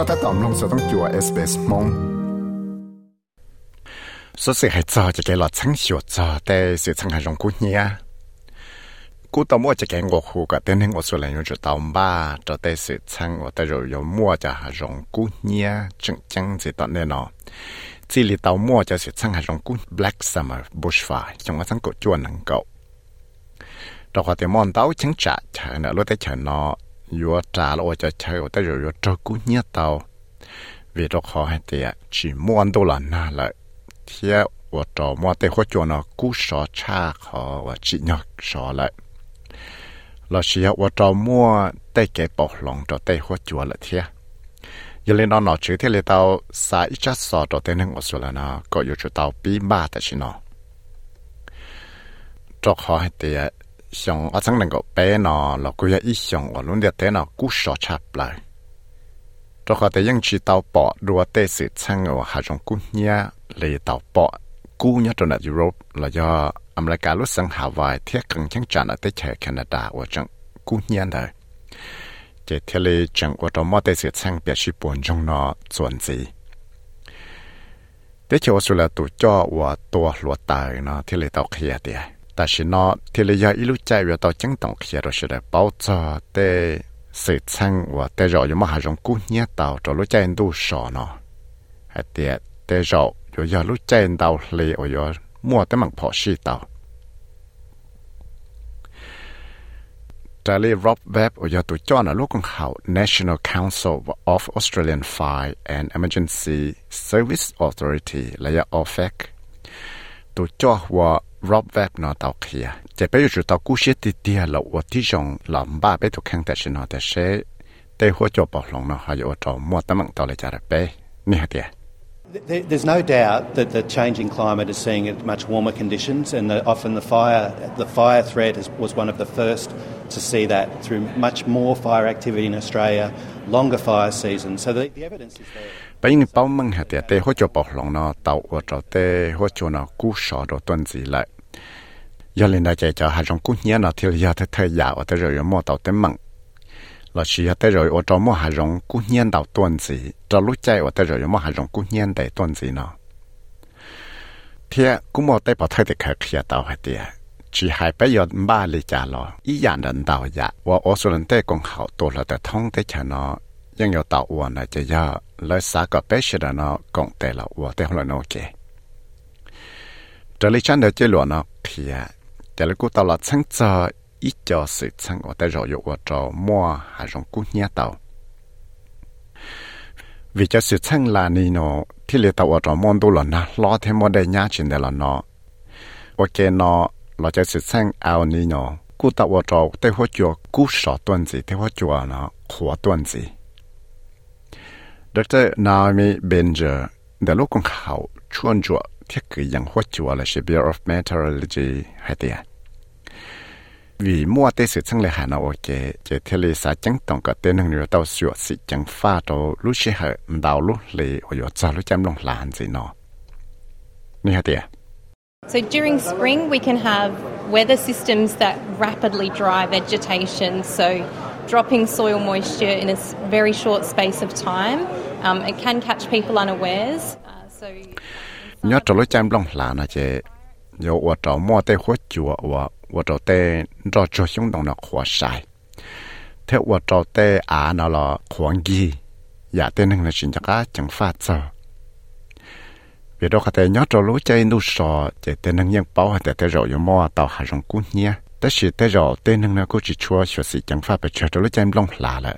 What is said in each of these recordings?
ก็ถ้าตอมลงสต้องจัว SBS มง số sự hay cho chỉ cái lọt sáng sửa cho để sự sáng hay rong cú nhia cú tao mua chỉ cái ngọc hồ cái tên hình ở số này cho tao ba cho để sự sáng ở đây rồi có mua cho hay rong cú nhia chân chân gì tao nên nó chỉ là tao mua cho sự sáng hay rong cú Black Summer Bushfire trong cái sáng cổ chuan năng cầu đó có thể món tao chính trả chờ nữa lúc đấy chờ nó yo trả lo cho chơi ở tới rồi yo cho cú nhớ tàu vì đó khó hay thì chỉ muốn đâu là na lại theo và trò mua tê khó cho nó cú sọ cha khó và chỉ nhớ sọ lại. Là chỉ và trò mua tê cái bỏ long cho tê khó cho lại thế giờ lên nó nó chữ thế là tao sai chắc sọ cho tê nên ngồi xuống là nó có yêu cho tao bí ba tại chỉ nó cho khó hay thì xong ở trong này có bé nó là cứ ý xong ở luôn để thế nó cú sọ chạp lại cho họ thấy những chỉ tàu bỏ đua tê sự sang ở hà trong cú nhia lì tàu bỏ cú nhá trong Europe là do America lúc sang Hawaii thiết cần chẳng trả lại tới chạy Canada ở trong cú nhia này chỉ thiết lì chẳng ở trong mọi tê sự sang biệt sĩ buồn trong nó chuẩn gì thế chiều sau là tụ cho và tua lúa tài nó thiết lì tàu kia tiền đi tại vì nó thiết lì giờ ilu chạy về tàu chẳng tổng kia rồi sẽ được bảo cho để sự sang và để rồi mà hàng cú nhiên tàu cho lúc chạy đủ sọ nó hay tiệt để rồi 有要路见到你，我要摸得猛跑西到。这里 Rob Webb 我要对叫呢，路更好 National Council of Australian Fire and Emergency Service Authority 来要 OFAC，对叫我 Rob Webb nó tàu kia. Chỉ bây giờ tàu cú xe tì tìa lộ và tí dòng làm ba bế thuộc khăn tại sinh nó tại xe tê hua cho bỏ nó hay ở trong mua tấm mạng tàu lại trả bế. Nhi hả. There's no doubt that the changing climate is seeing it much warmer conditions, and the, often the fire, the fire threat is, was one of the first to see that through much more fire activity in Australia, longer fire seasons. So the, the evidence is there. bây giờ bao măng hạt tiền để hỗ trợ bảo lòng nó tạo ở chỗ để hỗ trợ nó cứu sổ đồ tuần gì lại 要领导在叫还荣过年那天幺 ha rong kunyia na 得热，我 yau 荣过年到段 yau 寨，我得 rau yau mo 段子呢 ta mung. Lachia ta rau ota mo ha rong kunyia na tau taunzi. Ta luchai ota rau yau mo ha rong 天 แต่ละกูตลอดทั้งจออีจอสิบทั้งว่าแต่รอยู่ว่าจอมัวหาจงกูเนี่ยต่าวิจารสืบทั้งลานีโนที่เลือตว่าจอมอนดูหลอนะลอเทมอได้ยาชินเดลนอโอเคเนาอเราจะสิบทั้งเอานีโนกูตว่าจอแต่หัวจัวกูสอตัวนสิแต่หัวจัวเนาะหัวตัวนสิดรนามิเบนเจอร์เดลูกของเขาชวนจัว of Meteorology So during spring, we can have weather systems that rapidly dry vegetation, so dropping soil moisture in a very short space of time. Um, it can catch people unawares. nhớ trò lối chăm lòng là nó chế yo wa trò mua tê hoa chùa wa wa trò tê rò cho xuống đồng nó khóa sai. Thế wa trò tê à nó là khóa gì giả dạ tên hưng là chuyện chắc á, chẳng phát sao vì đó khát nhớ trò lối chơi nu sò chế tên hưng nhân bảo hạt tê rò yo mua tàu hà rong cún nhia tất sự tê rò, tên hưng là cũng chỉ chua sửa sĩ chẳng phát bị trò lối chăm lòng là lại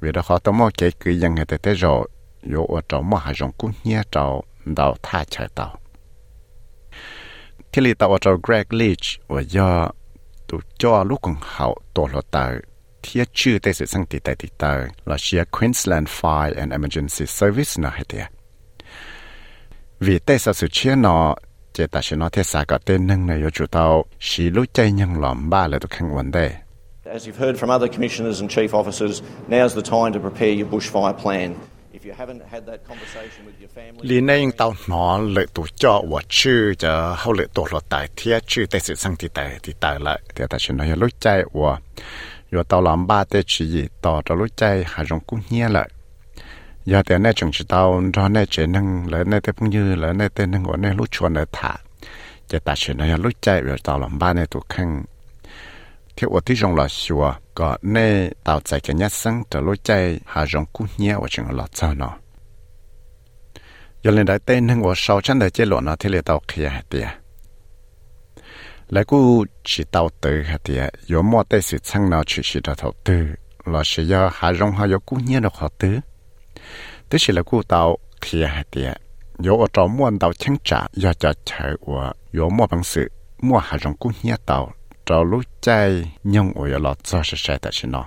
vì đó họ tao mò cái cứ dân người ta tới rồi yo ở trong mà hai dòng cũng nhớ trong đào tha chạy tàu thì lý tàu ở trong Greg Leach và do tụ cho lúc còn hậu tổ lộ tàu thiết chữ tới sự sang tỷ tại tỷ tàu là chia Queensland Fire and Emergency Service nó hết tiệt vì tại sao sự chia nó chỉ ta sẽ nói thế sao có tên nâng này yo chủ tàu xí lúc chạy nhân lòng ba là tụ khăn vấn đề As you've heard from other commissioners and chief officers, now's the time to prepare your bushfire plan. If you haven't had that conversation with your family, lý này tàu nó lợi tụ cho và chữ cho hậu lợi tụ là tại thiết chữ tại sự sang thì tại thì tại lại. Thì ta sẽ nói lúc chạy và rồi tàu làm ba tê chỉ gì tàu cho lúc chạy hà rong cũng nhẹ lại. Giờ thì này chúng chỉ tàu cho này chỉ nâng lại này tê cũng như lại này tê nâng của này lúc chuồn lại thả. Chỉ ta sẽ nói lúc chạy rồi tàu làm ba này tụ khăn theo ở ที่ trong là xua có nè tạo tại cái nhát sinh trở lối chạy hà rong cú nhẹ ở trong là sao nó giờ lên đại tên hưng ở sau chân đại chế lộ nó thì là tàu kia hạt tiệt lại cú chỉ tàu từ hạt tiệt có mua tay sự sang nó chỉ chỉ đầu tư là sẽ do hà rong hà có cú nhẹ được họ tư tức là cú tàu kia hạt tiệt có ở trong mua tàu chân trả do cho chạy của có mua bằng sự mua hà rong cú nhẹ tàu trâu lúc chạy nhung ở lọt cho sẽ sẽ tại nó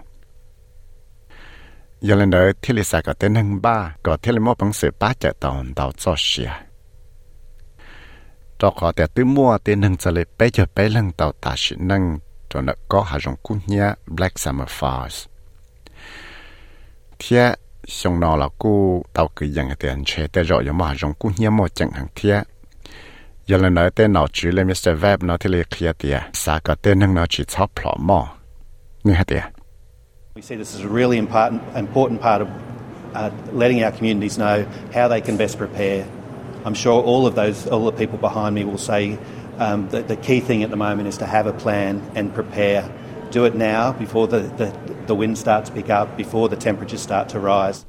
giờ lên đời, thiết lý sẽ có tên hưng ba, có thiết lý mô bằng sự ba chạy tàu tàu cho sẽ cho họ để tư mua tên hưng cho lấy bé cho bé lần tàu ta sẽ nâng, cho nó có hạ rộng cú nhé, Black Summer Falls thế xong nó là cú tàu cứ dành tiền chơi để rồi mà hạ rộng cú nhé một chẳng hàng thế giờ lần nói tên nó chỉ là Mr. Web nó thì là kia tiệt, sao có tên hưng nó chỉ chop plot mò, như thế tiệt. We see this as a really important, important part of uh, letting our communities know how they can best prepare. I'm sure all of those, all the people behind me will say um, that the key thing at the moment is to have a plan and prepare. Do it now before the, the, the wind starts to pick up, before the temperatures start to rise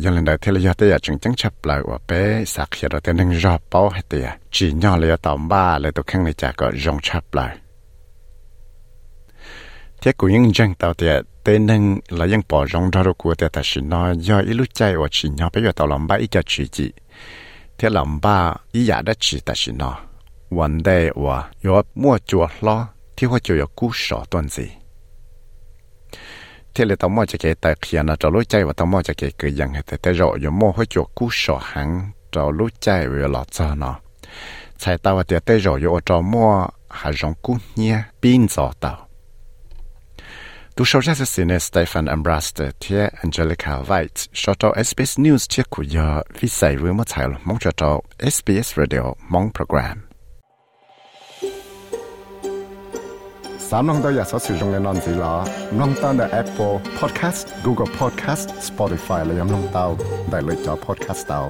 giờ lần đầu tiên là tôi chừng chừng chấp lại và bé sạc hiện rồi tên nâng rõ bao hết tiệt chỉ nhỏ là tàu ba là tôi khăng này chả có rong chấp lại. Thế cũng những chân tàu tiệt tên nâng là những bỏ rong ra rồi của tiệt ta chỉ nói do ít lúc chạy và chỉ nhỏ bé giờ tàu làm ba ít cho chỉ chỉ. Thế làm ba ít giả đã chỉ ta chỉ nói. Vấn đề và có mua chuột lo thì họ chỉ có cú sọ tuần gì thế là tao mua cho cái tài khiển là cho lối chạy và tao mua cho cái cái dạng hệ tế rồi giờ mua hơi chuột cú sọ hàng cho lối chạy về lọt cho nó. Chạy tao và tế rồi giờ cho mua hà rong cú nhia pin gió tao. Tu sau ra sẽ nên Stephen Ambraster thế Angelica White cho cho SBS News chia của giờ vì sai với một mong cho SBS Radio, mong สามน้องตัวอยากสอสื่อตรงในนอนสีล้อน้องตั้งแต่ Apple Podcast Google Podcast Spotify และยังน้องเตวได้เลยจอ Podcast เตา